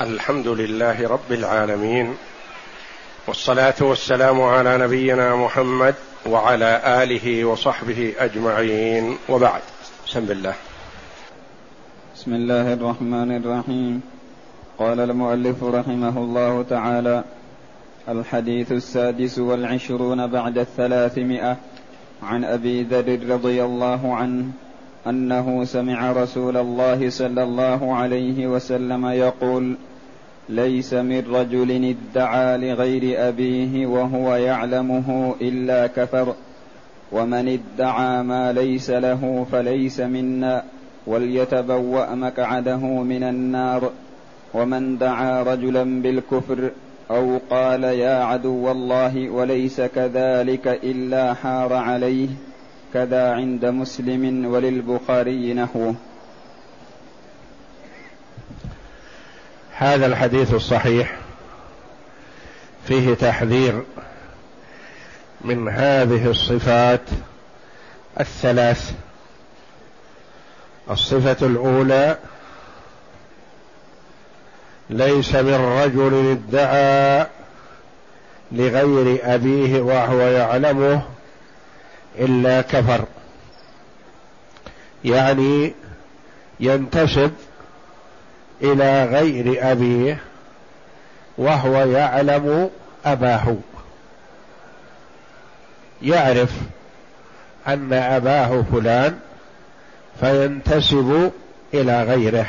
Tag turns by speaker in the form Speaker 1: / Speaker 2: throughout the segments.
Speaker 1: الحمد لله رب العالمين والصلاة والسلام على نبينا محمد وعلى آله وصحبه أجمعين. وبعد بسم الله.
Speaker 2: بسم الله الرحمن الرحيم. قال المؤلف رحمه الله تعالى الحديث السادس والعشرون بعد الثلاثمائة عن أبي ذر رضي الله عنه أنه سمع رسول الله صلى الله عليه وسلم يقول ليس من رجل ادعى لغير أبيه وهو يعلمه إلا كفر ومن ادعى ما ليس له فليس منا وليتبوأ مقعده من النار ومن دعا رجلا بالكفر أو قال يا عدو الله وليس كذلك إلا حار عليه. كذا عند مسلم وللبخاري نحوه
Speaker 1: هذا الحديث الصحيح فيه تحذير من هذه الصفات الثلاث. الصفة الأولى ليس من رجل ادعى لغير أبيه وهو يعلمه إلا كفر. يعني ينتسب إلى غير أبيه وهو يعلم أباه. يعرف أن أباه فلان فينتسب إلى غيره.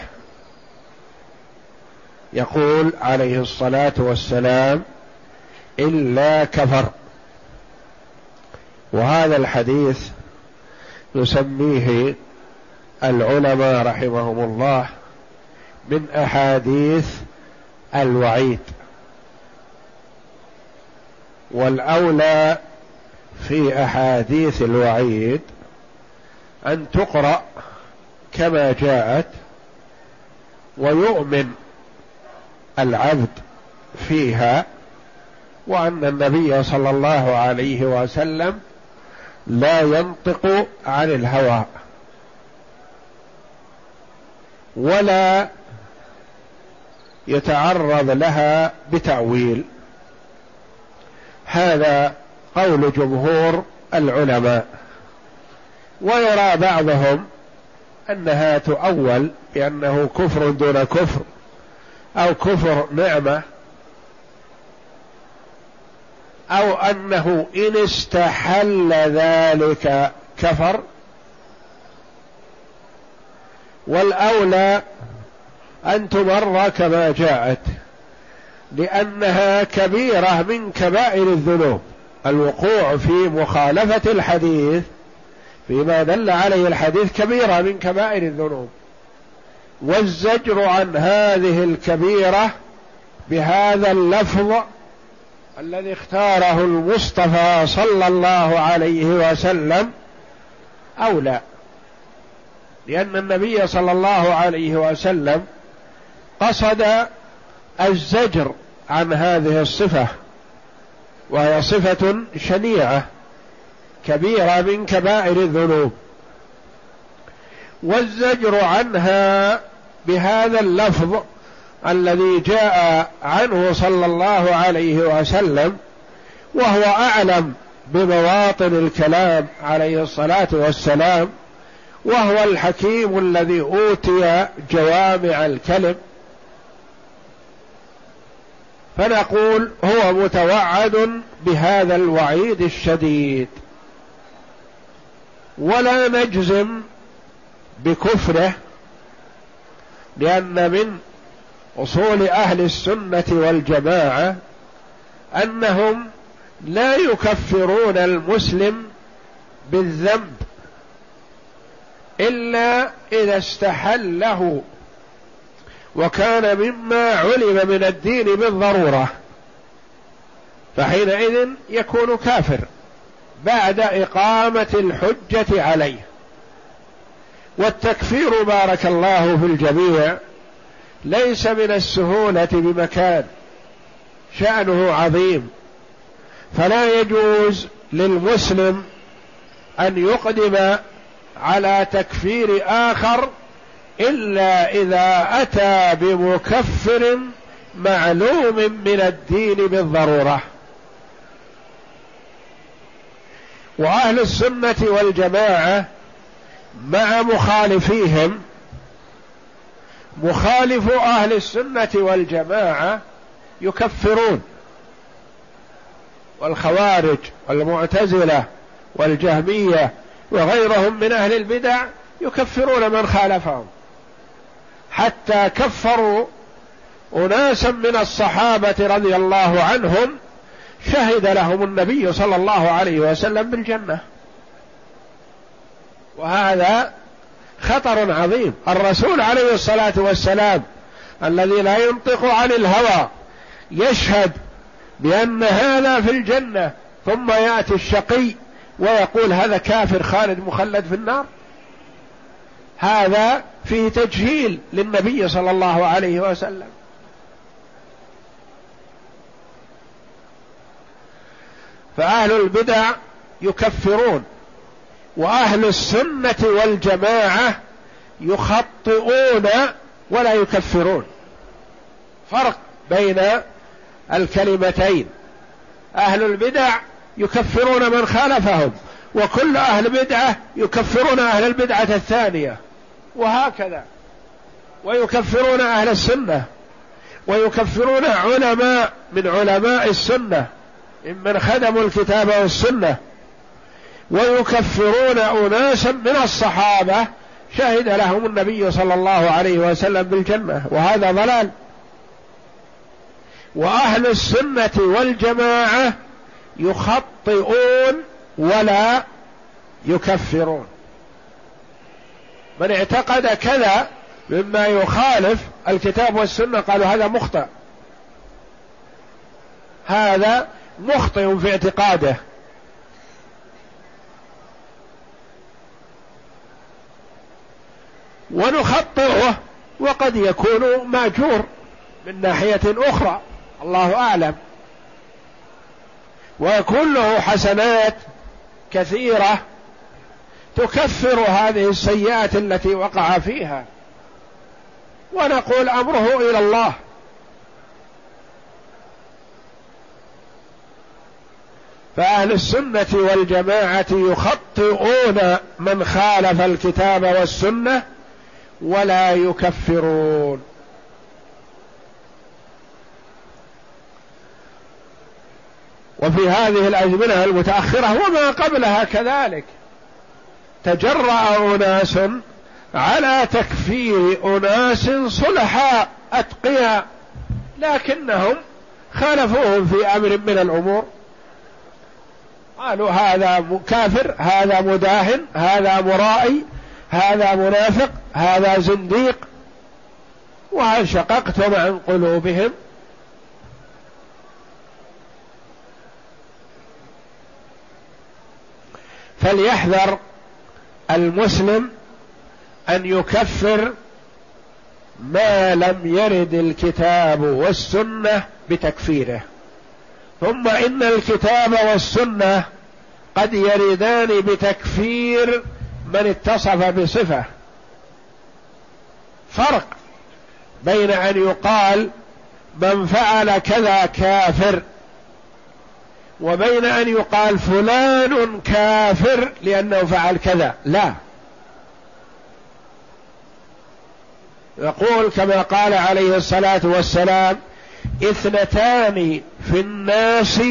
Speaker 1: يقول عليه الصلاة والسلام إلا كفر. وهذا الحديث يسميه العلماء رحمهم الله من أحاديث الوعيد. والأولى في أحاديث الوعيد أن تقرأ كما جاءت ويؤمن العبد فيها وأن النبي صلى الله عليه وسلم لا ينطق عن الهوى. ولا يتعرض لها بتأويل. هذا قول جمهور العلماء. ويرى بعضهم أنها تؤول بأنه كفر دون كفر أو كفر نعمة أو أنه إن استحل ذلك كفر والأولى أن تمر كما جاءت لأنها كبيرة من كبائر الذنوب. الوقوع في مخالفة الحديث فيما دل عليه الحديث كبيرة من كبائر الذنوب. والزجر عن هذه الكبيرة بهذا اللفظ الذي اختاره المصطفى صلى الله عليه وسلم اولى لأن النبي صلى الله عليه وسلم قصد الزجر عن هذه الصفة وهي صفة شنيعة كبيرة من كبائر الذنوب. والزجر عنها بهذا اللفظ الذي جاء عنه صلى الله عليه وسلم وهو أعلم بمواطن الكلام عليه الصلاة والسلام وهو الحكيم الذي أوتي جوامع الكلم. فنقول هو متوعد بهذا الوعيد الشديد. ولا نجزم بكفره لأن من أصول أهل السنة والجماعة أنهم لا يكفرون المسلم بالذنب إلا إذا استحله وكان مما علم من الدين بالضرورة فحينئذ يكون كافر بعد إقامة الحجة عليه. والتكفير بارك الله في الجميع ليس من السهولة بمكان. شأنه عظيم. فلا يجوز للمسلم أن يقدم على تكفير آخر إلا إذا أتى بمكفر معلوم من الدين بالضرورة. وأهل السنة والجماعة مع مخالفيهم مخالف أهل السنة والجماعة يكفرون. والخوارج والمعتزلة والجهمية وغيرهم من أهل البدع يكفرون من خالفهم. حتى كفروا أناسا من الصحابة رضي الله عنهم شهد لهم النبي صلى الله عليه وسلم بالجنة. وهذا خطر عظيم. الرسول عليه الصلاة والسلام الذي لا ينطق عن الهوى يشهد بأن هذا في الجنة ثم يأتي الشقي ويقول هذا كافر خالد مخلد في النار. هذا فيه تجهيل للنبي صلى الله عليه وسلم. فأهل البدع يكفرون. وأهل السنة والجماعة يخطئون ولا يكفرون. فرق بين الكلمتين. أهل البدع يكفرون من خالفهم وكل أهل بدعة يكفرون أهل البدعة الثانية. وهكذا. ويكفرون أهل السنة. ويكفرون علماء من علماء السنة. ممن خدموا الكتاب والسنة. ويكفرون أناسا من الصحابة. شهد لهم النبي صلى الله عليه وسلم بالجنة وهذا ضلال. وأهل السنة والجماعة يخطئون ولا يكفرون. من اعتقد كذا مما يخالف الكتاب والسنة قالوا هذا مخطئ. هذا مخطئ في اعتقاده. ونخطئه وقد يكون ماجور من ناحية أخرى. الله أعلم. ويكون له حسنات كثيرة تكفر هذه السيئات التي وقع فيها. ونقول أمره إلى الله. فأهل السنة والجماعة يخطئون من خالف الكتاب والسنة ولا يكفرون. وفي هذه الأزمنة المتأخرة وما قبلها كذلك. تجرأ أناس على تكفير أناس صلحاء أتقياء لكنهم خالفوهم في أمر من الأمور. قالوا هذا كافر هذا مداهن هذا مرائي هذا منافق هذا زنديق. وهل شققتم عن قلوبهم. فليحذر المسلم أن يكفر ما لم يرد الكتاب والسنة بتكفيره. ثم إن الكتاب والسنة قد يردان بتكفير من اتصف بصفة. فرق بين أن يقال من فعل كذا كافر وبين أن يقال فلان كافر لأنه فعل كذا. لا. يقول كما قال عليه الصلاة والسلام اثنتان في الناس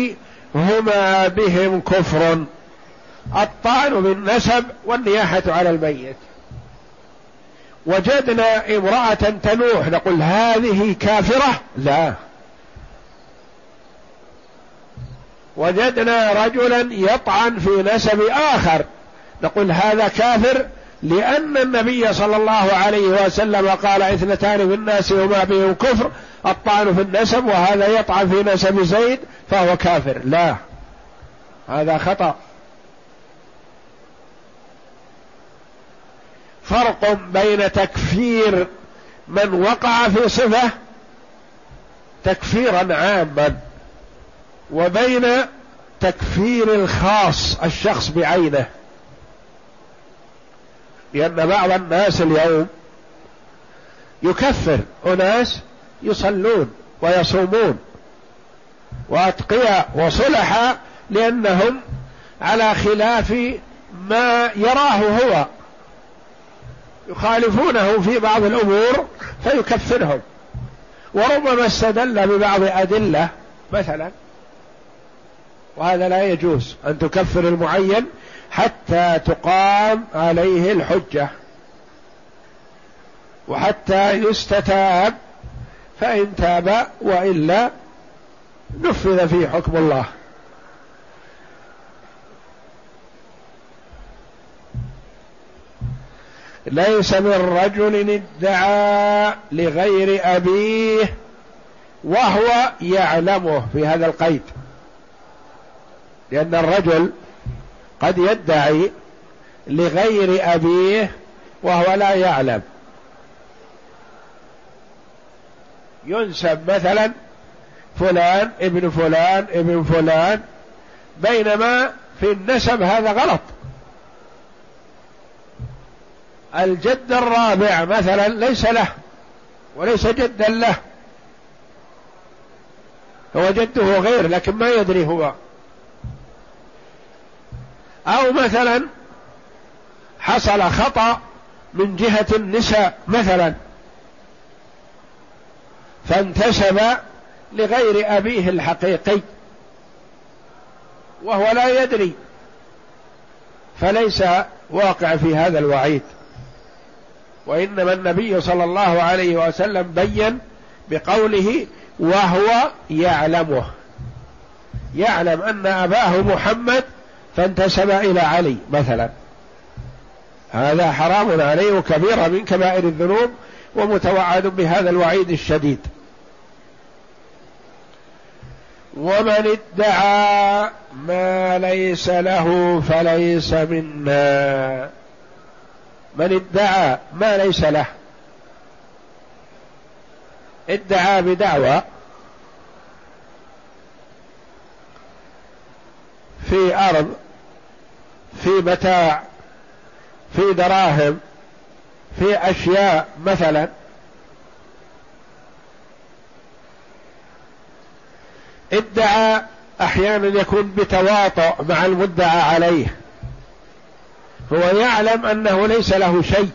Speaker 1: هما بهم كفر. الطعن بالنسب والنياحة على الميت. وجدنا امرأة تنوح نقول هذه كافرة؟ لا. وجدنا رجلا يطعن في نسب آخر نقول هذا كافر لأن النبي صلى الله عليه وسلم قال اثنتان في الناس وما بهم كفر الطعن في النسب وهذا يطعن في نسب زيد فهو كافر. لا. هذا خطأ. فرق بين تكفير من وقع في صفة تكفيرا عاما وبين تكفير الخاص الشخص بعينه. لأن بعض الناس اليوم يكفر أناس يصلون ويصومون وأتقياء وصلحاء لأنهم على خلاف ما يراه هو. يخالفونه في بعض الأمور فيكفرهم. وربما استدل ببعض أدلة مثلا وهذا لا يجوز أن تكفر المعين حتى تقام عليه الحجة. وحتى يستتاب فإن تاب وإلا نفذ فيه حكم الله. ليس من رجل ادعى لغير أبيه وهو يعلمه في هذا القيد. لأن الرجل قد يدعي لغير أبيه وهو لا يعلم. ينسب مثلا فلان ابن فلان ابن فلان بينما في النسب هذا غلط. الجد الرابع مثلا ليس له وليس جدا له. هو جده غير لكن ما يدري هو. أو مثلا حصل خطأ من جهة النساء مثلا فانتسب لغير أبيه الحقيقي وهو لا يدري فليس واقع في هذا الوعيد. وإنما النبي صلى الله عليه وسلم بين بقوله وهو يعلمه. يعلم أن أباه محمد فانتسب إلى علي مثلا. هذا حرام عليه وكبيرة من كبائر الذنوب ومتوعد بهذا الوعيد الشديد. ومن ادعى ما ليس له فليس منا. من ادعى ما ليس له. ادعى بدعوى. في أرض في متاع في دراهم في أشياء مثلا. ادعى أحيانا يكون بتواطؤ مع المدعى عليه. هو يعلم أنه ليس له شيء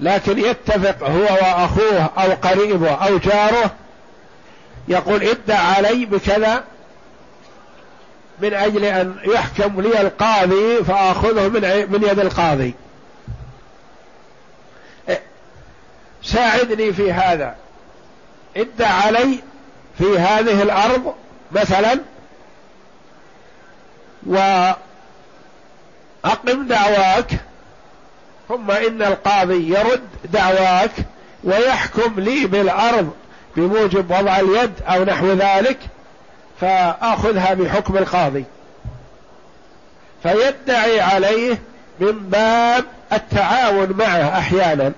Speaker 1: لكن يتفق هو وأخوه أو قريبه أو جاره يقول ادعى علي بكذا من أجل أن يحكم لي القاضي فأخذه من من يد القاضي. ساعدني في هذا. ادعى علي في هذه الأرض مثلا واقم دعواك. ثم إن القاضي يرد دعواك ويحكم لي بالأرض بموجب وضع اليد أو نحو ذلك فأخذها بحكم القاضي. فيدعي عليه من باب التعاون معه أحيانا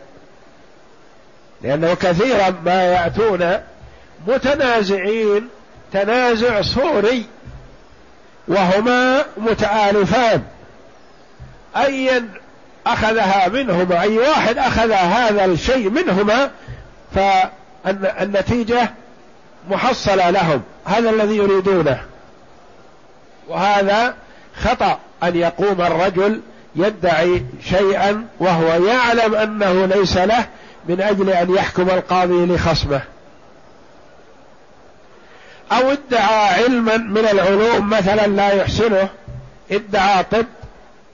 Speaker 1: لأنه كثيرا ما يأتون متنازعين تنازع صوري وهما متآلفان. أيا أخذها منهما أي واحد أخذ هذا الشيء منهما فالنتيجة محصلة لهم. هذا الذي يريدونه. وهذا خطأ أن يقوم الرجل يدعي شيئا وهو يعلم أنه ليس له من أجل أن يحكم القاضي لخصمه. أو ادعى علما من العلوم مثلا لا يحسنه ادعى طب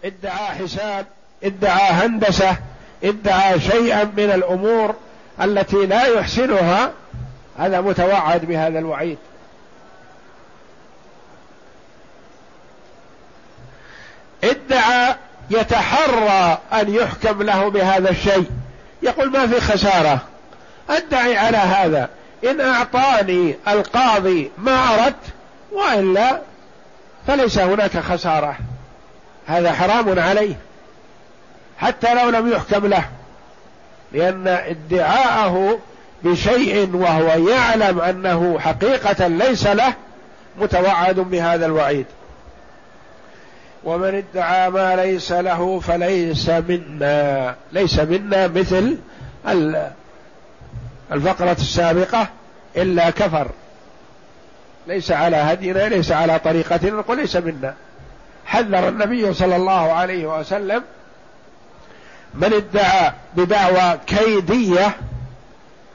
Speaker 1: ادعى حساب ادعى هندسة ادعى شيئا من الأمور التي لا يحسنها هذا متوعد بهذا الوعيد. ادعى يتحرى أن يحكم له بهذا الشيء. يقول ما في خسارة. أدعي على هذا. إن أعطاني القاضي ما أردت وإلا فليس هناك خسارة. هذا حرام عليه. حتى لو لم يحكم له. لأن ادعاءه بشيء وهو يعلم أنه حقيقة ليس له متوعد بهذا الوعيد. ومن ادعى ما ليس له فليس منا. ليس منا مثل الفقرة السابقة إلا كفر. ليس على هدينا ليس على طريقتنا نقول ليس منا. حذر النبي صلى الله عليه وسلم من ادعى بدعوى كيدية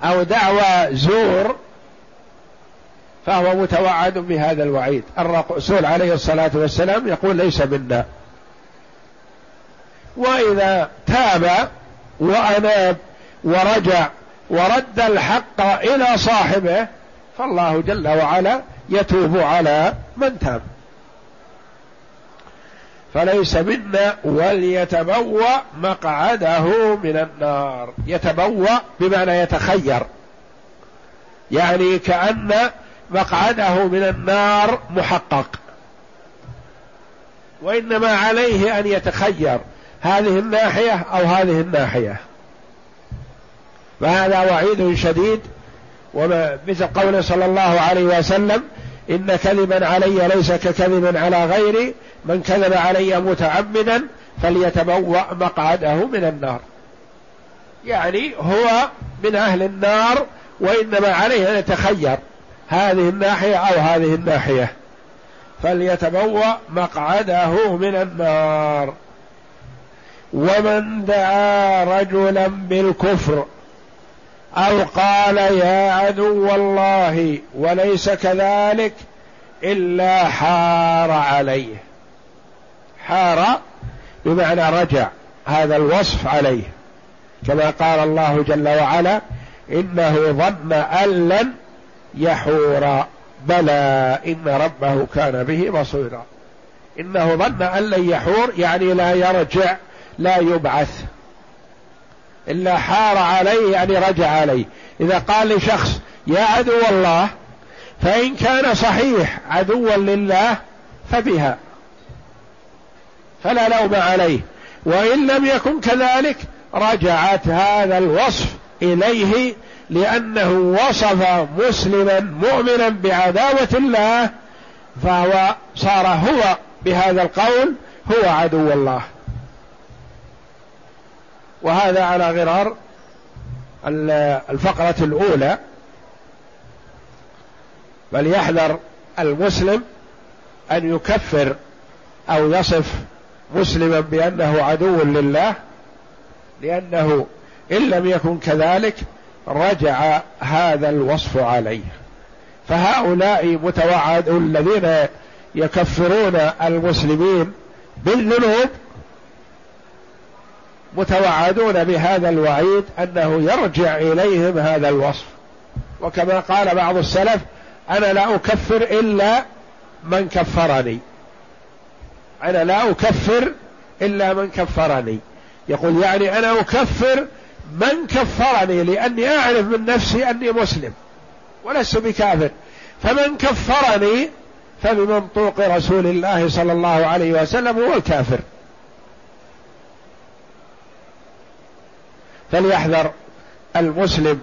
Speaker 1: أو دعوى زور فهو متوعد بهذا الوعيد. الرسول عليه الصلاة والسلام يقول ليس منا. وإذا تاب وأناب ورجع ورد الحق إلى صاحبه فالله جل وعلا يتوب على من تاب. فليس منا وليتبوأ مقعده من النار. يتبوأ بمعنى يتخير. يعني كأن مقعده من النار محقق. وإنما عليه أن يتخير. هذه الناحية أو هذه الناحية. فهذا وعيد شديد. ومثل قوله صلى الله عليه وسلم إن كذبا علي ليس ككذب على غيري من كذب علي متعمدا فليتبوأ مقعده من النار. يعني هو من أهل النار وإنما عليه أن يتخير هذه الناحية أو هذه الناحية. فليتبوأ مقعده من النار. ومن دعا رجلا بالكفر أو قال يا عدو الله وليس كذلك إلا حار عليه. حار بمعنى رجع هذا الوصف عليه. كما قال الله جل وعلا إنه ظن أن لن يحور. بلى إن ربه كان به بصيرا. إنه ظن أن لن يحور يعني لا يرجع لا يبعث. إلا حار عليه يعني رجع عليه. إذا قال لشخص يا عدو الله فإن كان صحيح عدوا لله فبها. فلا لوم عليه. وإن لم يكن كذلك رجعت هذا الوصف إليه لأنه وصف مسلما مؤمنا بعداوة الله فهو صار هو بهذا القول هو عدو الله. وهذا على غرار الفقرة الأولى. فليحذر المسلم أن يكفر أو يصف مسلما بأنه عدو لله لأنه إن لم يكن كذلك رجع هذا الوصف عليه. فهؤلاء متوعد الذين يكفرون المسلمين بالذنوب متوعدون بهذا الوعيد أنه يرجع إليهم هذا الوصف. وكما قال بعض السلف أنا لا أكفر إلا من كفرني. أنا لا أكفر إلا من كفرني. يقول يعني أنا أكفر من كفرني لأني أعرف من نفسي أني مسلم ولست بكافر. فمن كفرني فبمنطوق رسول الله صلى الله عليه وسلم هو الكافر. فليحذر المسلم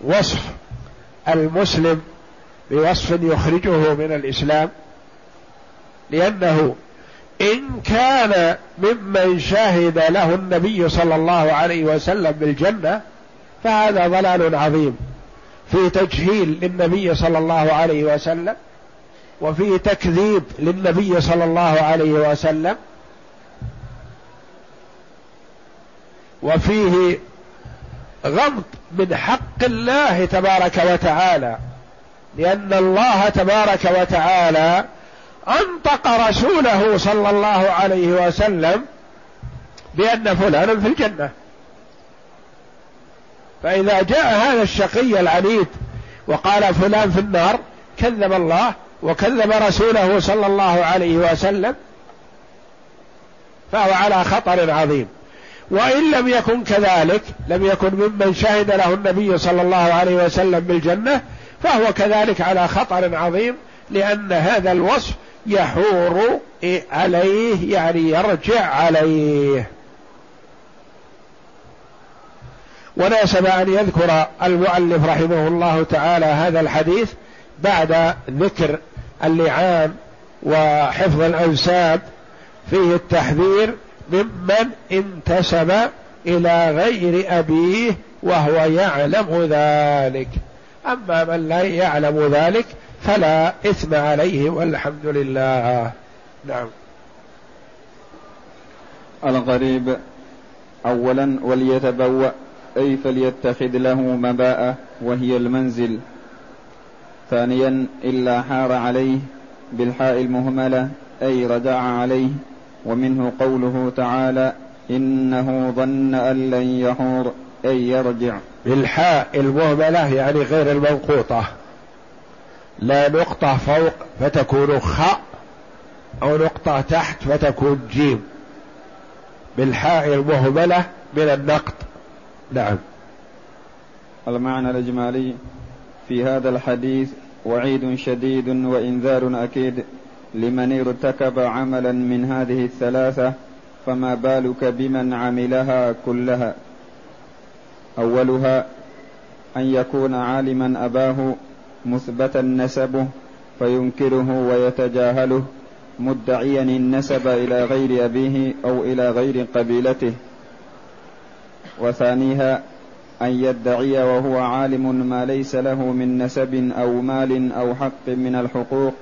Speaker 1: وصف المسلم بوصف يخرجه من الإسلام لأنه إن كان ممن شهد له النبي صلى الله عليه وسلم بالجنة فهذا ضلال عظيم. في تجهيل للنبي صلى الله عليه وسلم وفي تكذيب للنبي صلى الله عليه وسلم وفيه غمط من حق الله تبارك وتعالى لأن الله تبارك وتعالى أنطق رسوله صلى الله عليه وسلم بأن فلانا في الجنة. فإذا جاء هذا الشقي العنيد وقال فلان في النار كذب الله وكذب رسوله صلى الله عليه وسلم فهو على خطر عظيم. وإن لم يكن كذلك لم يكن ممن شهد له النبي صلى الله عليه وسلم بالجنة فهو كذلك على خطر عظيم لأن هذا الوصف يحور عليه يعني يرجع عليه. وناسب أن يذكر المؤلف رحمه الله تعالى هذا الحديث بعد ذكر اللعان وحفظ الأنساب فيه التحذير ممن انتسب إلى غير أبيه وهو يعلم ذلك. أما من لا يعلم ذلك فلا إثم عليه والحمد لله. نعم.
Speaker 2: الغريب أولا وليتبوأ أي فليتخذ له مباءة وهي المنزل. ثانيا إلا حار عليه بالحاء المهملة أي رجع عليه ومنه قوله تعالى إنه ظن أن لن يحور أي يرجع.
Speaker 1: بالحاء المهملة يعني غير المنقوطة. لا نقطة فوق فتكون خاء أو نقطة تحت فتكون جيم بالحاء المهملة من النقط. نعم.
Speaker 2: المعنى الإجمالي في هذا الحديث وعيد شديد وإنذار أكيد لمن ارتكب عملا من هذه الثلاثة فما بالك بمن عملها كلها؟ أولها أن يكون عالما أباه مثبتا نسبه فينكره ويتجاهله مدعيا النسب إلى غير أبيه أو إلى غير قبيلته. وثانيها أن يدعي وهو عالم ما ليس له من نسب أو مال أو حق من الحقوق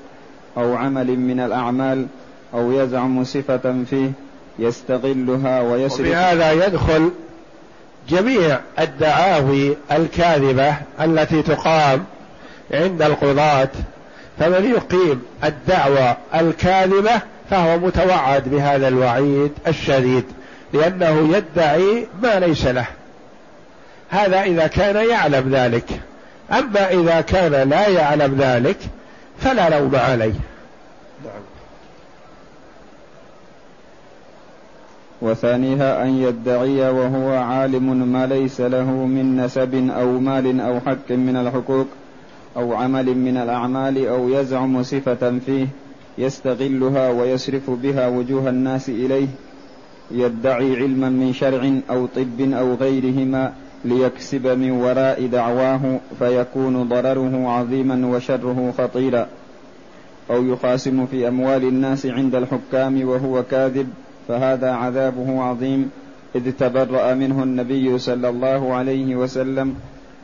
Speaker 2: أو عمل من الأعمال أو يزعم صفة فيه يستغلها ويسرق
Speaker 1: وبهذا يدخل جميع الدعاوي الكاذبة التي تقام عند القضاة فمن يقيم الدعوى الكاذبة فهو متوعد بهذا الوعيد الشديد لأنه يدعي ما ليس له. هذا إذا كان يعلم ذلك. أما إذا كان لا يعلم ذلك فلا لوم عليه.
Speaker 2: وثانيها أن يدعي وهو عالم ما ليس له من نسب أو مال أو حق من الحقوق. أو عمل من الأعمال أو يزعم صفة فيه يستغلها ويصرف بها وجوه الناس إليه يدعي علما من شرع أو طب أو غيرهما ليكسب من وراء دعواه فيكون ضرره عظيما وشره خطيرا. أو يخاصم في أموال الناس عند الحكام وهو كاذب فهذا عذابه عظيم إذ تبرأ منه النبي صلى الله عليه وسلم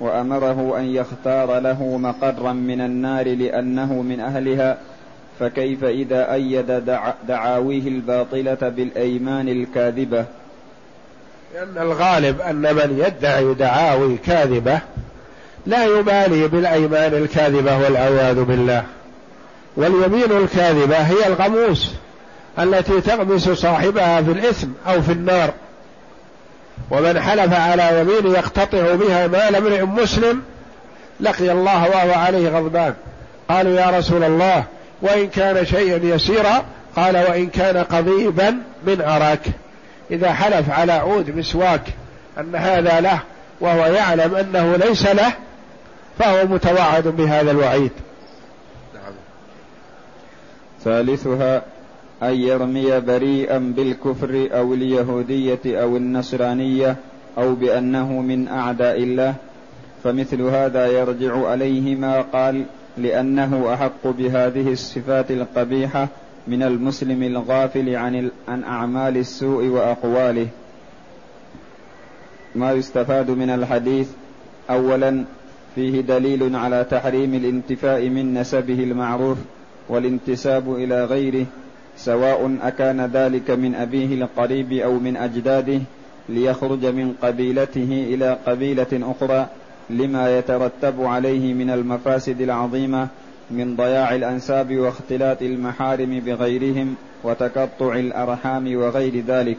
Speaker 2: وأمره أن يختار له مقرا من النار لأنه من أهلها فكيف إذا أيد دعاويه الباطلة بالأيمان الكاذبة؟
Speaker 1: لأن الغالب أن من يدعي دعاوي كاذبة لا يبالي بالأيمان الكاذبة والعياذ بالله. واليمين الكاذبة هي الغموس التي تغمس صاحبها في الإثم أو في النار. ومن حلف على يمين يقتطع بها مال امرئ مسلم لقي الله وهو عليه غضبان قالوا يا رسول الله وإن كان شيئا يسيرا قال وإن كان قضيبا من أراك إذا حلف على عود مسواك أن هذا له وهو يعلم أنه ليس له فهو متوعد بهذا الوعيد نعم.
Speaker 2: ثالثها أن يرمي بريئا بالكفر أو اليهودية أو النصرانية أو بأنه من أعداء الله. فمثل هذا يرجع عليه ما قال لأنه أحق بهذه الصفات القبيحة من المسلم الغافل عن عن أعمال السوء وأقواله. ما يستفاد من الحديث أولا فيه دليل على تحريم الانتفاء من نسبه المعروف والانتساب إلى غيره. سواء أكان ذلك من أبيه القريب أو من أجداده ليخرج من قبيلته إلى قبيلة أخرى لما يترتب عليه من المفاسد العظيمة من ضياع الأنساب واختلاط المحارم بغيرهم وتقطع الأرحام وغير ذلك.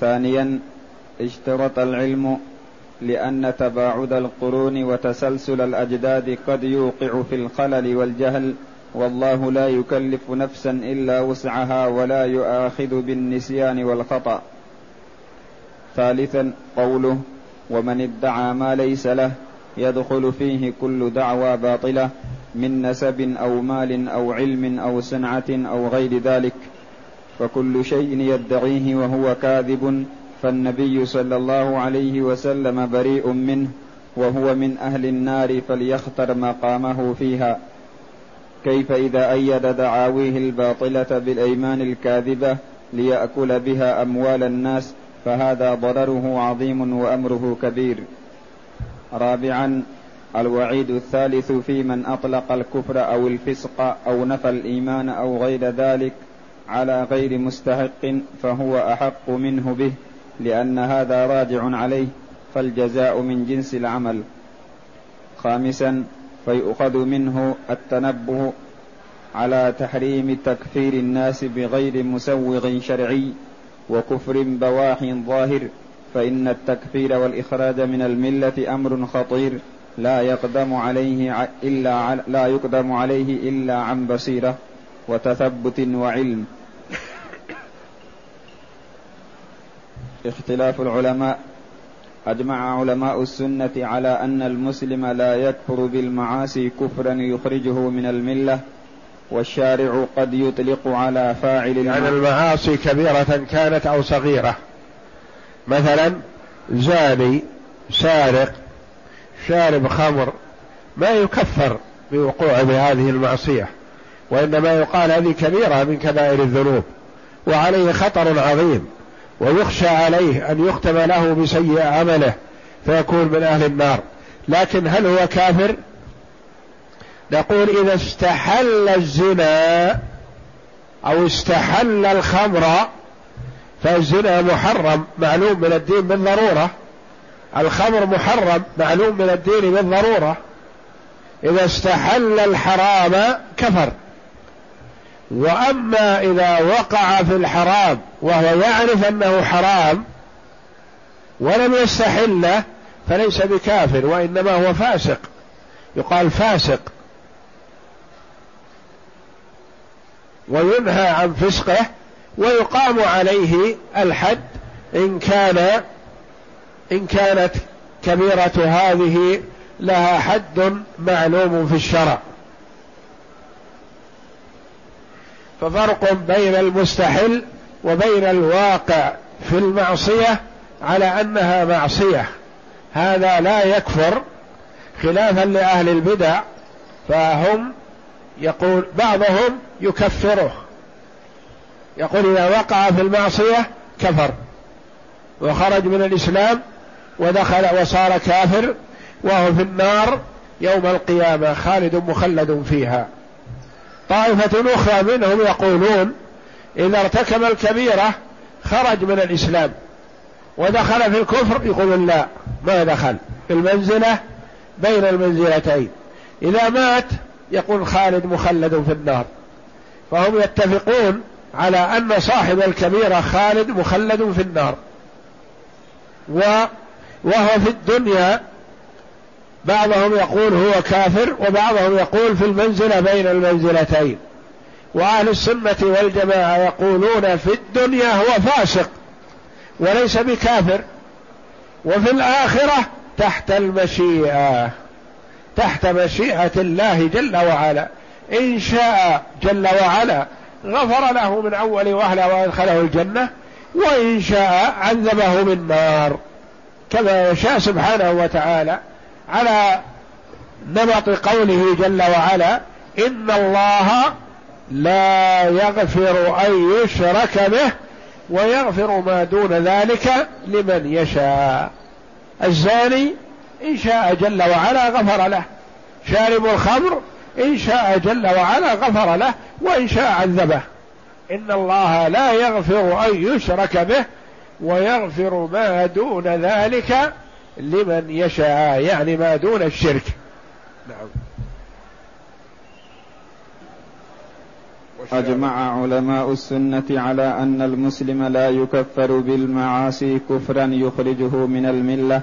Speaker 2: ثانيا اشترط العلم لأن تباعد القرون وتسلسل الأجداد قد يوقع في الخلل والجهل والله لا يكلف نفسا إلا وسعها ولا يؤاخذ بالنسيان والخطأ. ثالثا قوله ومن ادعى ما ليس له يدخل فيه كل دعوى باطلة من نسب أو مال أو علم أو صنعة أو غير ذلك فكل شيء يدعيه وهو كاذب فالنبي صلى الله عليه وسلم بريء منه وهو من أهل النار فليختر مقامه فيها. كيف إذا أيد دعاويه الباطلة بالأيمان الكاذبة ليأكل بها أموال الناس فهذا ضرره عظيم وأمره كبير. رابعا الوعيد الثالث في من أطلق الكفر أو الفسق أو نفى الإيمان أو غير ذلك على غير مستحق فهو أحق منه به لأن هذا راجع عليه فالجزاء من جنس العمل. خامسا فيؤخذ منه التنبه على تحريم تكفير الناس بغير مسوغ شرعي وكفر بواح ظاهر فإن التكفير والإخراج من الملة أمر خطير لا يقدم عليه إلا لا يقدم عليه إلا عن بصيرة وتثبت وعلم. اختلاف العلماء أجمع علماء السنة على أن المسلم لا يكفر بالمعاصي كفرا يخرجه من الملة والشارع قد يطلق على فاعل
Speaker 1: يعني المعاصي. كبيرة كانت أو صغيرة. مثلا زاني سارق شارب خمر ما يكفر بوقوع بهذه المعصية وإنما يقال هذه كبيرة من كبائر الذنوب وعليه خطر عظيم. ويخشى عليه أن يختم له بسيء عمله فيكون من أهل النار. لكن هل هو كافر؟ نقول إذا استحل الزنا أو استحل الخمر فالزنا محرم معلوم من الدين بالضرورة. الخمر محرم معلوم من الدين بالضرورة. إذا استحل الحرام كفر. وأما إذا وقع في الحرام وهو يعرف أنه حرام ولم يستحله فليس بكافر وإنما هو فاسق. يقال فاسق. وينهى عن فسقه ويقام عليه الحد إن كان إن كانت كبيرة هذه لها حد معلوم في الشرع. ففرق بين المستحل وبين الواقع في المعصية على أنها معصية. هذا لا يكفر خلافا لأهل البدع فهم يقول بعضهم يكفره. يقول إذا وقع في المعصية كفر وخرج من الإسلام ودخل وصار كافر وهو في النار يوم القيامة خالد مخلد فيها. طائفة أخرى منهم يقولون إذا ارتكب الكبيرة خرج من الإسلام ودخل في الكفر يقولون لا ما دخل. في المنزلة بين المنزلتين. إذا مات يقول خالد مخلد في النار. فهم يتفقون على أن صاحب الكبيرة خالد مخلد في النار. وهو في الدنيا بعضهم يقول هو كافر وبعضهم يقول في المنزلة بين المنزلتين. وأهل السنة والجماعة يقولون في الدنيا هو فاسق وليس بكافر. وفي الآخرة تحت المشيئة تحت مشيئة الله جل وعلا. إن شاء جل وعلا غفر له من أول وهله وأدخله الجنة وإن شاء عذبه بالنار كما يشاء سبحانه وتعالى. على نمط قوله جل وعلا إن الله لا يغفر أن يشرك به ويغفر ما دون ذلك لمن يشاء. الزاني إن شاء جل وعلا غفر له شارب الخمر إن شاء جل وعلا غفر له وإن شاء عذبه. إن الله لا يغفر أن يشرك به ويغفر ما دون ذلك لمن يشاء يعني ما دون الشرك. نعم.
Speaker 2: أجمع علماء السنة على أن المسلم لا يكفر بالمعاصي كفرا يخرجه من الملة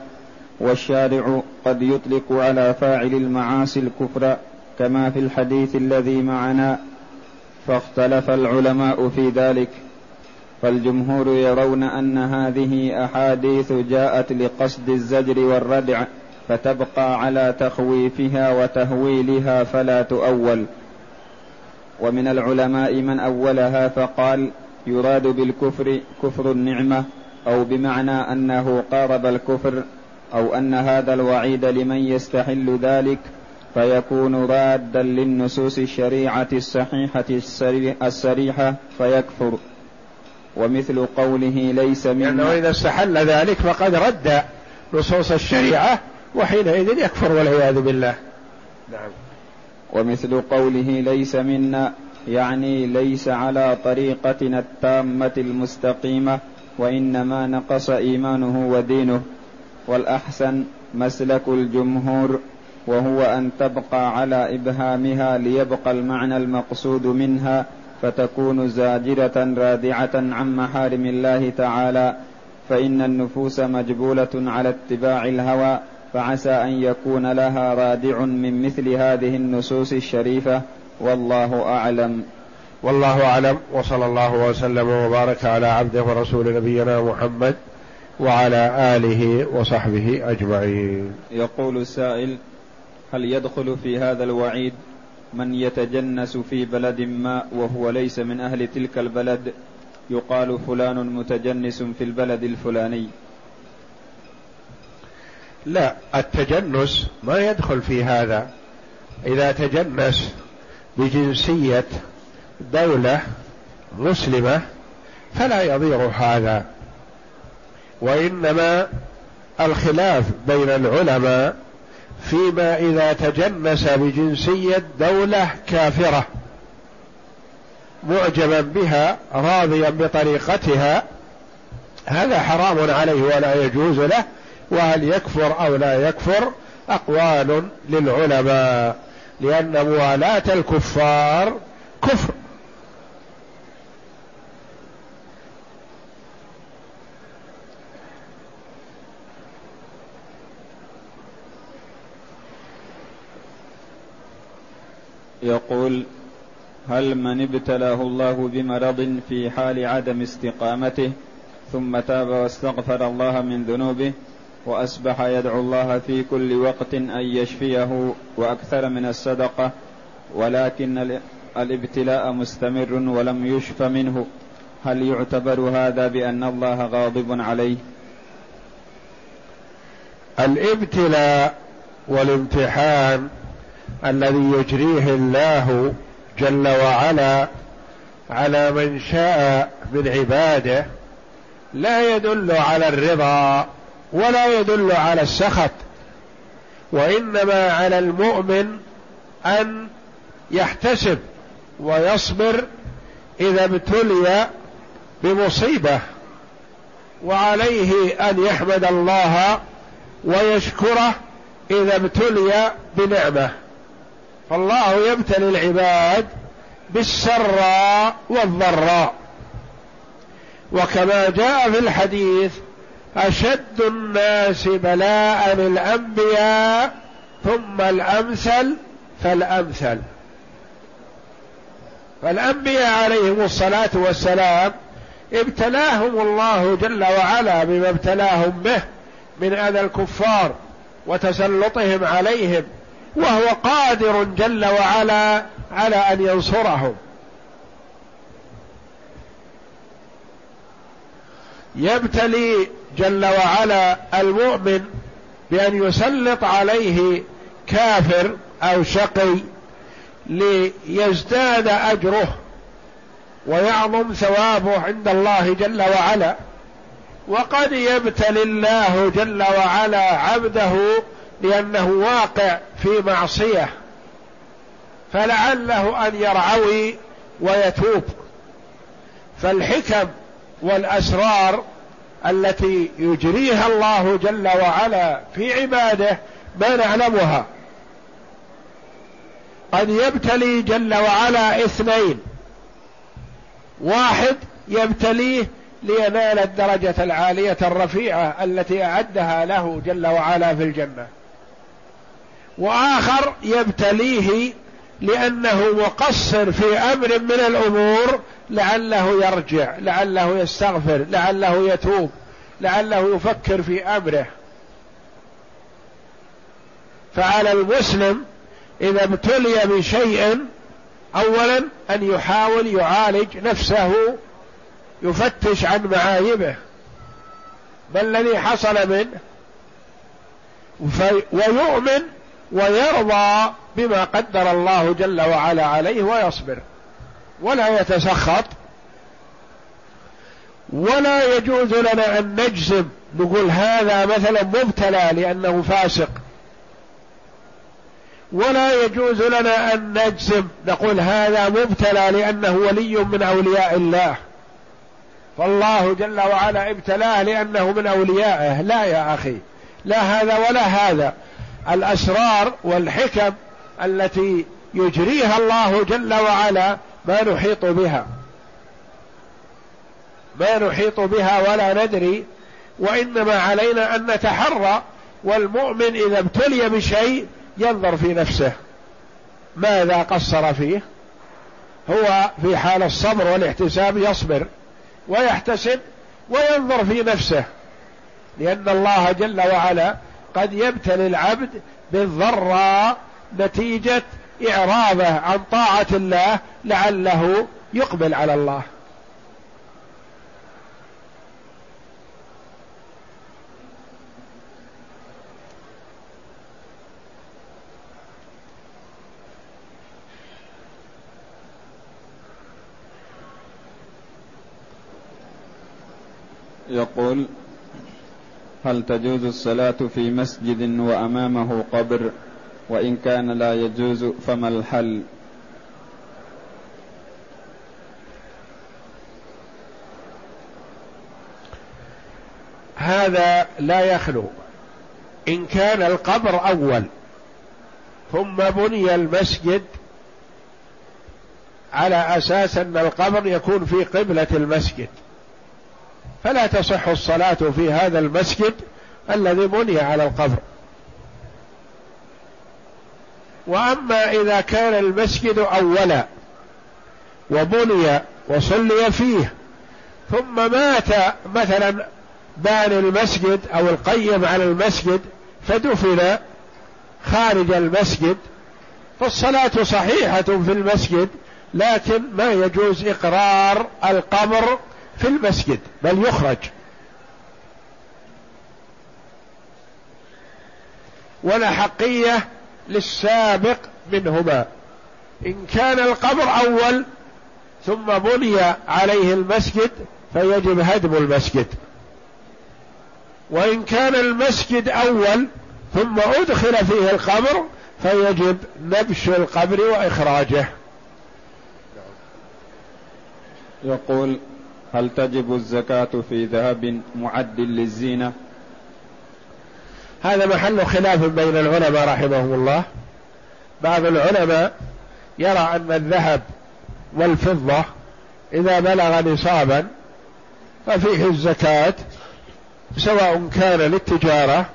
Speaker 2: والشارع قد يطلق على فاعل المعاصي الكفر كما في الحديث الذي معنا فاختلف العلماء في ذلك. فالجمهور يرون أن هذه أحاديث جاءت لقصد الزجر والردع فتبقى على تخويفها وتهويلها فلا تؤول. ومن العلماء من أولها فقال يراد بالكفر كفر النعمة أو بمعنى أنه قارب الكفر أو أن هذا الوعيد لمن يستحل ذلك فيكون رادا للنصوص الشريعة الصحيحة السريحة فيكفر. ومثل قوله ليس منا
Speaker 1: لأنه إذا استحل ذلك فقد رد نصوص الشريعة وحينئذ يكفر والعياذ بالله.
Speaker 2: نعم. ومثل قوله ليس منا يعني ليس على طريقتنا التامة المستقيمة وإنما نقص إيمانه ودينه. والأحسن مسلك الجمهور وهو أن تبقى على إبهامها ليبقى المعنى المقصود منها فتكون زاجرة رادعة عن محارم الله تعالى فإن النفوس مجبولة على اتباع الهوى فعسى أن يكون لها رادع من مثل هذه النصوص الشريفة. والله أعلم.
Speaker 1: والله أعلم. وصلى الله وسلم وبارك على عبده ورسول نبينا محمد وعلى آله وصحبه أجمعين.
Speaker 2: يقول السائل هل يدخل في هذا الوعيد من يتجنس في بلد ما وهو ليس من أهل تلك البلد يقال فلان متجنس في البلد الفلاني.
Speaker 1: لا التجنس ما يدخل في هذا. إذا تجنس بجنسية دولة مسلمة فلا يضير هذا. وإنما الخلاف بين العلماء فيما إذا تجنس بجنسية دولة كافرة معجبا بها راضيا بطريقتها هذا حرام عليه ولا يجوز له وهل يكفر أو لا يكفر أقوال للعلماء لأن موالاة الكفار كفر.
Speaker 2: يقول هل من ابتلاه الله بمرض في حال عدم استقامته ثم تاب واستغفر الله من ذنوبه وأصبح يدعو الله في كل وقت أن يشفيه وأكثر من الصدقة ولكن الابتلاء مستمر ولم يشف منه؟ هل يعتبر هذا بأن الله غاضب عليه؟
Speaker 1: الابتلاء والامتحان الذي يجريه الله جل وعلا على من شاء من عباده لا يدل على الرضا ولا يدل على السخط وإنما على المؤمن أن يحتسب ويصبر إذا ابتلي بمصيبة وعليه أن يحمد الله ويشكره إذا ابتلي بنعمة. فالله يبتلي العباد بالسراء والضراء وكما جاء في الحديث أشد الناس بلاء الانبياء ثم الأمثل فالأمثل. فالأنبياء عليهم الصلاة والسلام ابتلاهم الله جل وعلا بما ابتلاهم به من أذى الكفار وتسلطهم عليهم. وهو قادر جل وعلا على أن ينصرهم يبتلي جل وعلا المؤمن بأن يسلط عليه كافر أو شقي ليزداد أجره ويعظم ثوابه عند الله جل وعلا. وقد يبتلي الله جل وعلا عبده لأنه واقع في معصية فلعله أن يرعوي ويتوب. فالحكم والأسرار التي يجريها الله جل وعلا في عباده ما نعلمها. قد يبتلي جل وعلا اثنين واحد يبتليه لينال الدرجة العالية الرفيعة التي أعدها له جل وعلا في الجنة. وآخر يبتليه لأنه مقصر في أمر من الأمور لعله يرجع لعله يستغفر لعله يتوب لعله يفكر في أمره. فعلى المسلم إذا ابتلي بشيء اولا أن يحاول يعالج نفسه يفتش عن معايبه. ما الذي حصل منه؟ ويؤمن ويرضى بما قدر الله جل وعلا عليه ويصبر. ولا يتسخط. ولا يجوز لنا أن نجزم. نقول هذا مثلا مبتلى لأنه فاسق. ولا يجوز لنا أن نجزم. نقول هذا مبتلى لأنه ولي من أولياء الله. فالله جل وعلا ابتلاه لأنه من أوليائه. لا يا أخي. لا هذا ولا هذا. الأسرار والحكم التي يجريها الله جل وعلا ما نحيط بها. ما نحيط بها ولا ندري وإنما علينا أن نتحرى والمؤمن إذا ابتلي بشيء ينظر في نفسه. ماذا قصر فيه؟ هو في حال الصبر والاحتساب يصبر ويحتسب وينظر في نفسه لأن الله جل وعلا قد يبتلي العبد بالضراء نتيجة إعراضه عن طاعة الله لعله يقبل على الله.
Speaker 2: يقول هل تجوز الصلاة في مسجد وأمامه قبر؟ وإن كان لا يجوز فما الحل؟
Speaker 1: هذا لا يخلو. إن كان القبر أول ثم بني المسجد على أساس أن القبر يكون في قبلة المسجد. فلا تصح الصلاة في هذا المسجد الذي بني على القبر. وأما إذا كان المسجد أولا وبني وصلي فيه ثم مات مثلا باني المسجد أو القيم على المسجد فدفن خارج المسجد فالصلاة صحيحة في المسجد لكن ما يجوز إقرار القبر في المسجد بل يخرج. ولا حقية للسابق منهما. إن كان القبر أول ثم بني عليه المسجد فيجب هدم المسجد. وإن كان المسجد أول ثم أدخل فيه القبر فيجب نبش القبر وإخراجه.
Speaker 2: يقول هل تجب الزكاة في ذهب معد للزينة؟
Speaker 1: هذا محل خلاف بين العلماء رحمهم الله. بعض العلماء يرى أن الذهب والفضة إذا بلغ نصابا ففيه الزكاة سواء كان للتجارة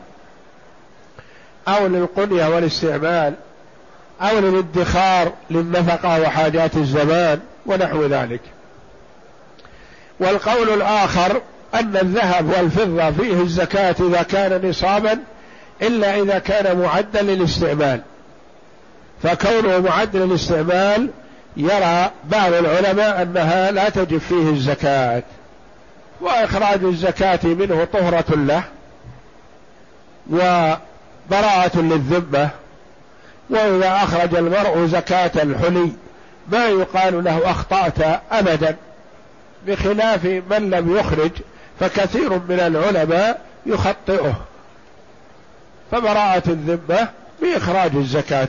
Speaker 1: أو للقنية والاستعمال أو للادخار للنفقة وحاجات الزمان ونحو ذلك. والقول الآخر أن الذهب والفضة فيه الزكاة إذا كان نصابا إلا إذا كان معدا للاستعمال. فكونه معد للاستعمال يرى بعض العلماء أنها لا تجب فيه الزكاة. وإخراج الزكاة منه طهرة له وبراءة للذمة وإذا أخرج المرء زكاة الحلي ما يقال له أخطأت أبدا. بخلاف من لم يخرج فكثير من العلماء يخطئه. فبراءة الذمة بإخراج الزكاة.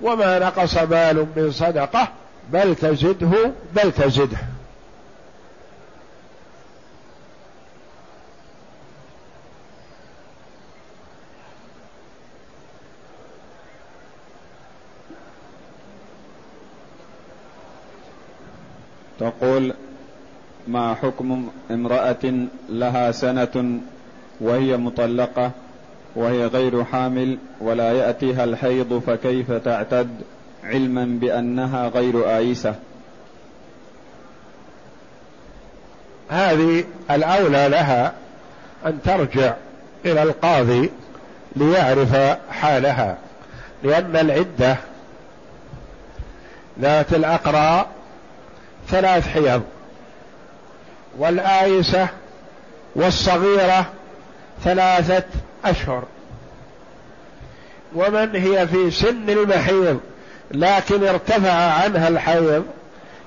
Speaker 1: وما نقص مال من صدقة بل تزده بل تزده.
Speaker 2: تقول ما حكم امرأة لها سنة وهي مطلقة وهي غير حامل ولا يأتيها الحيض فكيف تعتد علما بأنها غير آيسة؟
Speaker 1: هذه الأولى لها أن ترجع إلى القاضي ليعرف حالها لأن العدة ذات الأقراء ثلاث حيض. والآيسة والصغيرة ثلاثة أشهر. ومن هي في سن المحيض لكن ارتفع عنها الحيض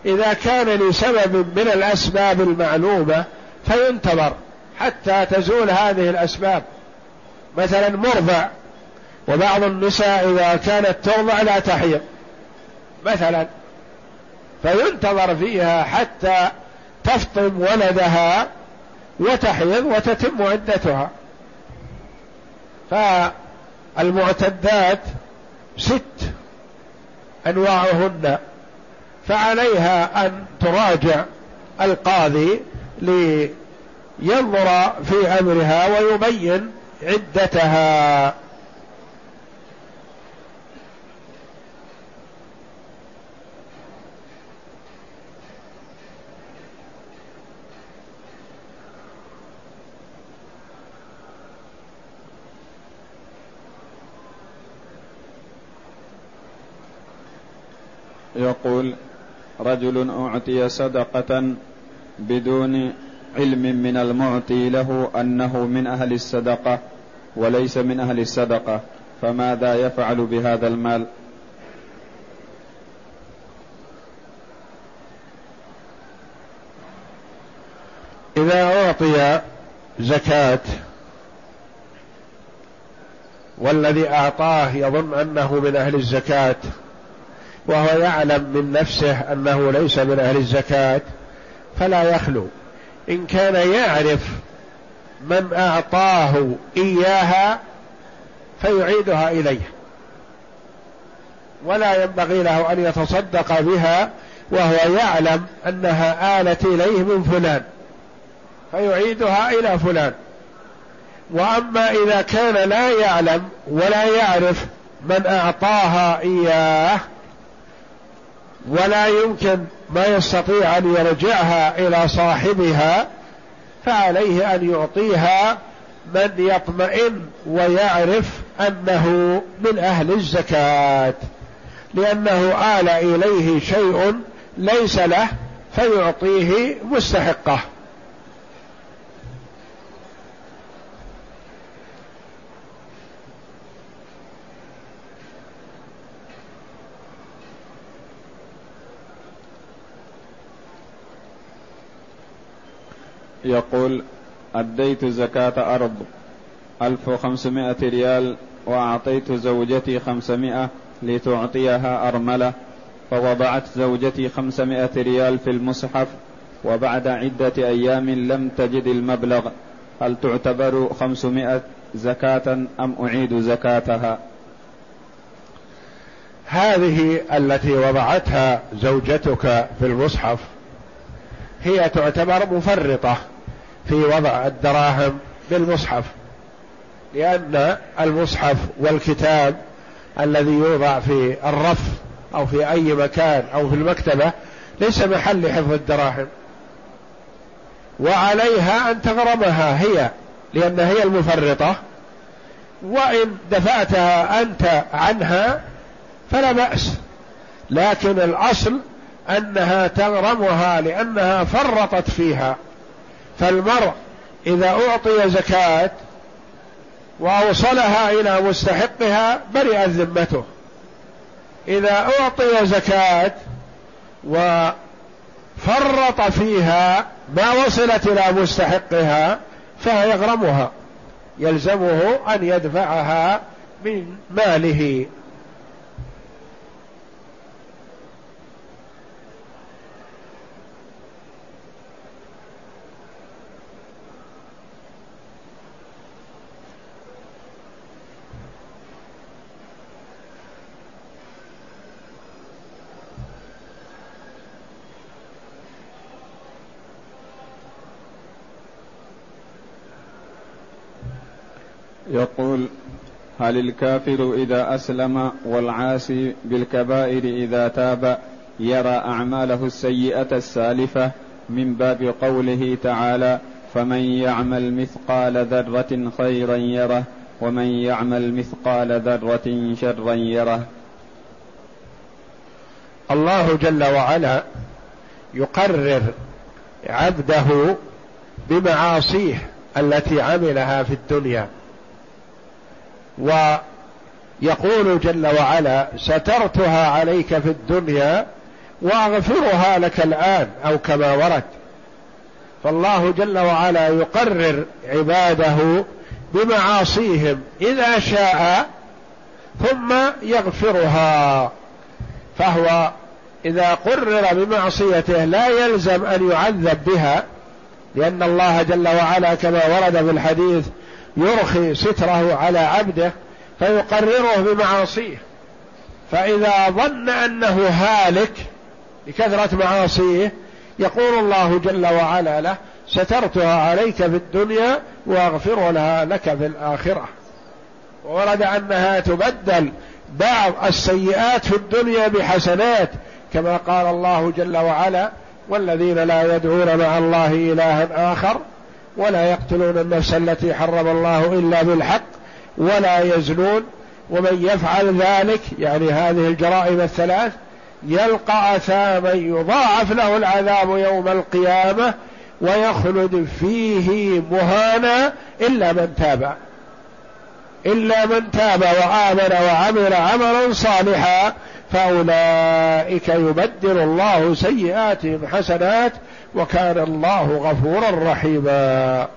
Speaker 1: إذا كان لسبب من الأسباب المعلومة فينتظر حتى تزول هذه الأسباب. مثلا مرضع وبعض النساء إذا كانت ترضع لا تحيض مثلا فينتظر فيها حتى تفطم ولدها وتحيض وتتم عدتها. فالمعتدات ست أنواعهن فعليها أن تراجع القاضي لينظر في أمرها ويبين عدتها.
Speaker 2: يقول رجل أعطي صدقة بدون علم من المعطي له أنه من أهل الصدقة وليس من أهل الصدقة فماذا يفعل بهذا المال؟
Speaker 1: إذا أعطي زكاة والذي أعطاه يظن أنه من أهل الزكاة وهو يعلم من نفسه أنه ليس من أهل الزكاة فلا يخلو. إن كان يعرف من أعطاه إياها فيعيدها إليه. ولا ينبغي له أن يتصدق بها وهو يعلم أنها آلت إليه من فلان فيعيدها إلى فلان. وأما إذا كان لا يعلم ولا يعرف من أعطاها إياه ولا يمكن ما يستطيع أن يرجعها إلى صاحبها فعليه أن يعطيها من يطمئن ويعرف أنه من أهل الزكاة. لأنه آل إليه شيء ليس له فيعطيه مستحقه.
Speaker 2: يقول أديت زكاة أرض ألف وخمسمائة ريال وأعطيت زوجتي خمسمائة لتعطيها أرملة فوضعت زوجتي خمسمائة ريال في المصحف وبعد عدة أيام لم تجد المبلغ. هل تعتبر خمسمائة زكاة أم أعيد زكاتها؟
Speaker 1: هذه التي وضعتها زوجتك في المصحف هي تعتبر مفرطة. في وضع الدراهم بالمصحف لأن المصحف والكتاب الذي يوضع في الرف أو في أي مكان أو في المكتبة ليس محل حفظ الدراهم. وعليها أن تغرمها هي لأن هي المفرطة. وإن دفعتها أنت عنها فلا بأس. لكن الأصل أنها تغرمها لأنها فرطت فيها. فالمرء إذا أعطي زكاة وأوصلها إلى مستحقها برئت ذمته. إذا أعطي زكاة وفرط فيها ما وصلت إلى مستحقها فيغرمها يلزمه أن يدفعها من ماله
Speaker 2: يقول هل الكافر إذا أسلم والعاصي بالكبائر إذا تاب يرى أعماله السيئة السالفة من باب قوله تعالى فمن يعمل مثقال ذرة خيرا يره ومن يعمل مثقال ذرة شرا يره.
Speaker 1: الله جل وعلا يقرر عبده بمعاصيه التي عملها في الدنيا. ويقول جل وعلا سترتها عليك في الدنيا واغفرها لك الآن أو كما ورد. فالله جل وعلا يقرر عباده بمعاصيهم إذا شاء ثم يغفرها. فهو إذا قرر بمعصيته لا يلزم أن يعذب بها لأن الله جل وعلا كما ورد في الحديث يرخي ستره على عبده فيقرره بمعاصيه. فإذا ظن أنه هالك لكثره معاصيه يقول الله جل وعلا له سترتها عليك في الدنيا وأغفر لها لك في الآخرة. ورد أنها تبدل بعض السيئات في الدنيا بحسنات كما قال الله جل وعلا والذين لا يدعون مع الله إلها آخر ولا يقتلون النفس التي حرم الله إلا بالحق ولا يزنون. ومن يفعل ذلك يعني هذه الجرائم الثلاث يلقى أثاما يضاعف له العذاب يوم القيامة ويخلد فيه مهانا إلا من تاب. إلا من تاب وآمن وعمل عملا صالحا فأولئك يبدل الله سيئاتهم حسنات وكان الله غفورا رحيما.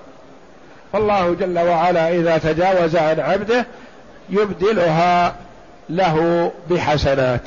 Speaker 1: فالله جل وعلا إذا تجاوز عن عبده يبدلها له بحسنات.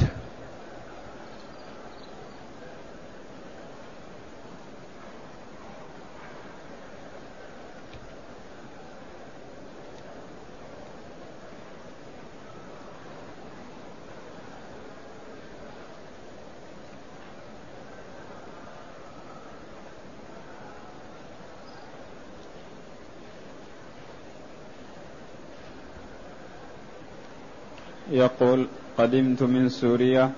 Speaker 2: يقول قدمت من سوريا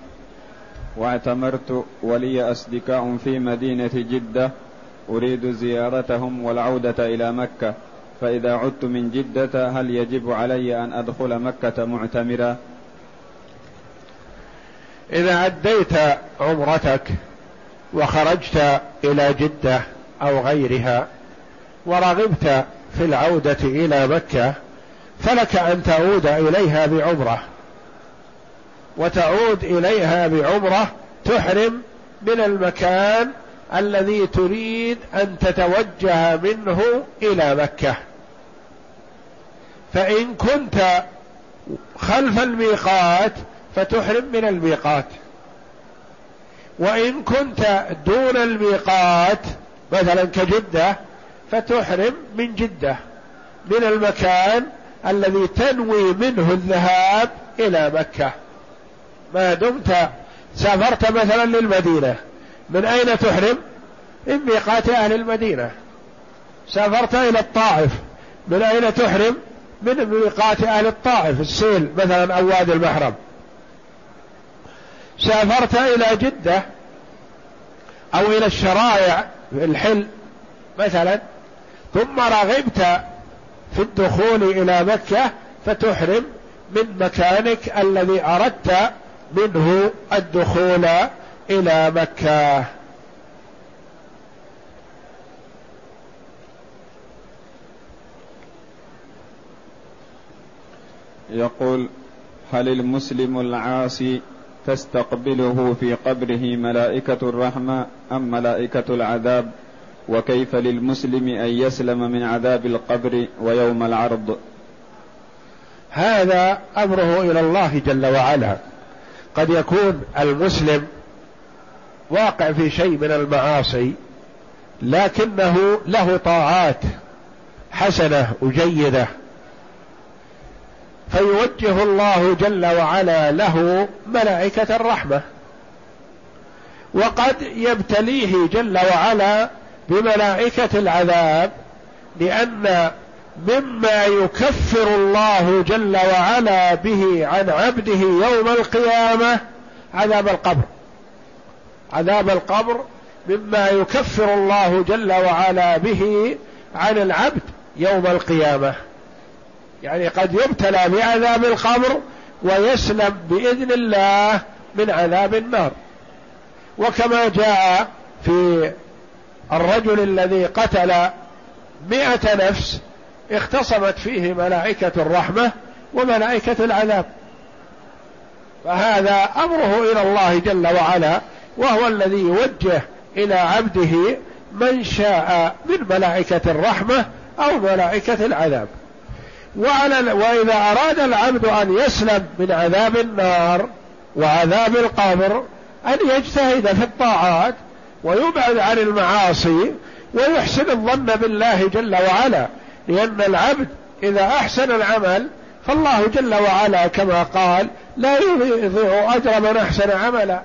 Speaker 2: واعتمرت ولي أصدقاء في مدينة جدة أريد زيارتهم والعودة إلى مكة. فإذا عدت من جدة هل يجب علي أن أدخل مكة معتمرا؟
Speaker 1: إذا أديت عمرتك وخرجت إلى جدة أو غيرها ورغبت في العودة إلى مكة فلك أن تعود إليها بعمرة. وتعود إليها بعمرة تحرم من المكان الذي تريد أن تتوجه منه إلى مكة. فإن كنت خلف الميقات فتحرم من الميقات. وإن كنت دون الميقات مثلا كجدة فتحرم من جدة من المكان الذي تنوي منه الذهاب إلى مكة. ما دمت سافرت مثلا للمدينة. من أين تحرم؟ من ميقات أهل المدينة. سافرت إلى الطائف. من أين تحرم؟ من ميقات أهل الطائف. السيل مثلا أو وادي المحرم. سافرت إلى جدة أو إلى الشرائع في الحل مثلا. ثم رغبت في الدخول إلى مكة فتحرم من مكانك الذي أردت منه الدخول إلى مكة.
Speaker 2: يقول هل المسلم العاصي تستقبله في قبره ملائكة الرحمة أم ملائكة العذاب؟ وكيف للمسلم أن يسلم من عذاب القبر ويوم العرض؟
Speaker 1: هذا أمره إلى الله جل وعلا. قد يكون المسلم واقع في شيء من المعاصي لكنه له طاعات حسنة وجيدة. فيوجه الله جل وعلا له ملائكة الرحمة. وقد يبتليه جل وعلا بملائكة العذاب لأن مما يكفر الله جل وعلا به عن عبده يوم القيامة عذاب القبر. عذاب القبر مما يكفر الله جل وعلا به عن العبد يوم القيامة. يعني قد يبتلى بعذاب القبر ويسلم بإذن الله من عذاب النار. وكما جاء في الرجل الذي قتل مئة نفس اختصمت فيه ملائكة الرحمة وملائكة العذاب. فهذا أمره إلى الله جل وعلا وهو الذي يوجه إلى عبده من شاء من ملائكة الرحمة أو ملائكة العذاب. وعلى وإذا أراد العبد أن يسلم من عذاب النار وعذاب القبر أن يجتهد في الطاعات ويبعد عن المعاصي ويحسن الظن بالله جل وعلا. لأن العبد إذا أحسن العمل فالله جل وعلا كما قال لا يضيع أجر من أحسن عملا.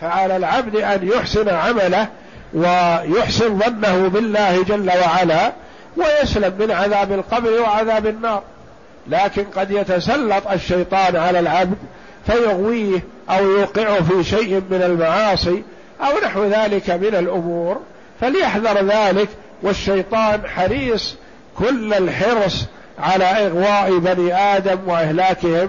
Speaker 1: فعلى العبد أن يحسن عمله ويحسن ظنه بالله جل وعلا ويسلم من عذاب القبر وعذاب النار. لكن قد يتسلط الشيطان على العبد فيغويه أو يوقعه في شيء من المعاصي أو نحو ذلك من الأمور فليحذر ذلك والشيطان حريص كل الحرص على إغواء بني آدم وإهلاكهم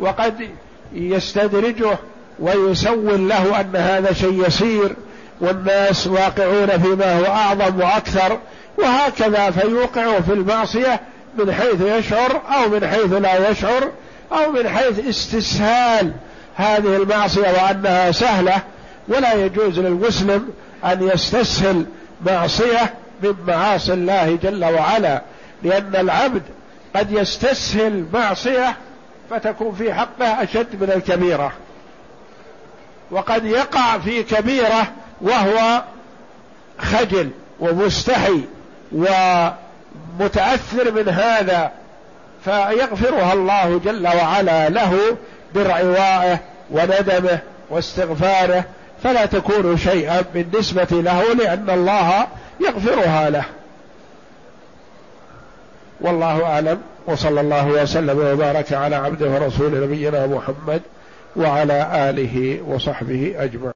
Speaker 1: وقد يستدرجه ويسول له أن هذا شيء يسير والناس واقعون فيما هو أعظم وأكثر وهكذا فيوقعه في المعصية من حيث يشعر أو من حيث لا يشعر أو من حيث استسهال هذه المعصية وأنها سهلة. ولا يجوز للمسلم أن يستسهل معصية من معاصي الله جل وعلا لأن العبد قد يستسهل معصية فتكون في حقه أشد من الكبيرة. وقد يقع في كبيرة وهو خجل ومستحي ومتأثر من هذا فيغفرها الله جل وعلا له برعوائه وندمه واستغفاره فلا تكون شيئا بالنسبة له لأن الله يغفرها له. والله أعلم وصلى الله وسلم وبارك على عبده ورسول نبينا محمد وعلى آله وصحبه أجمعين.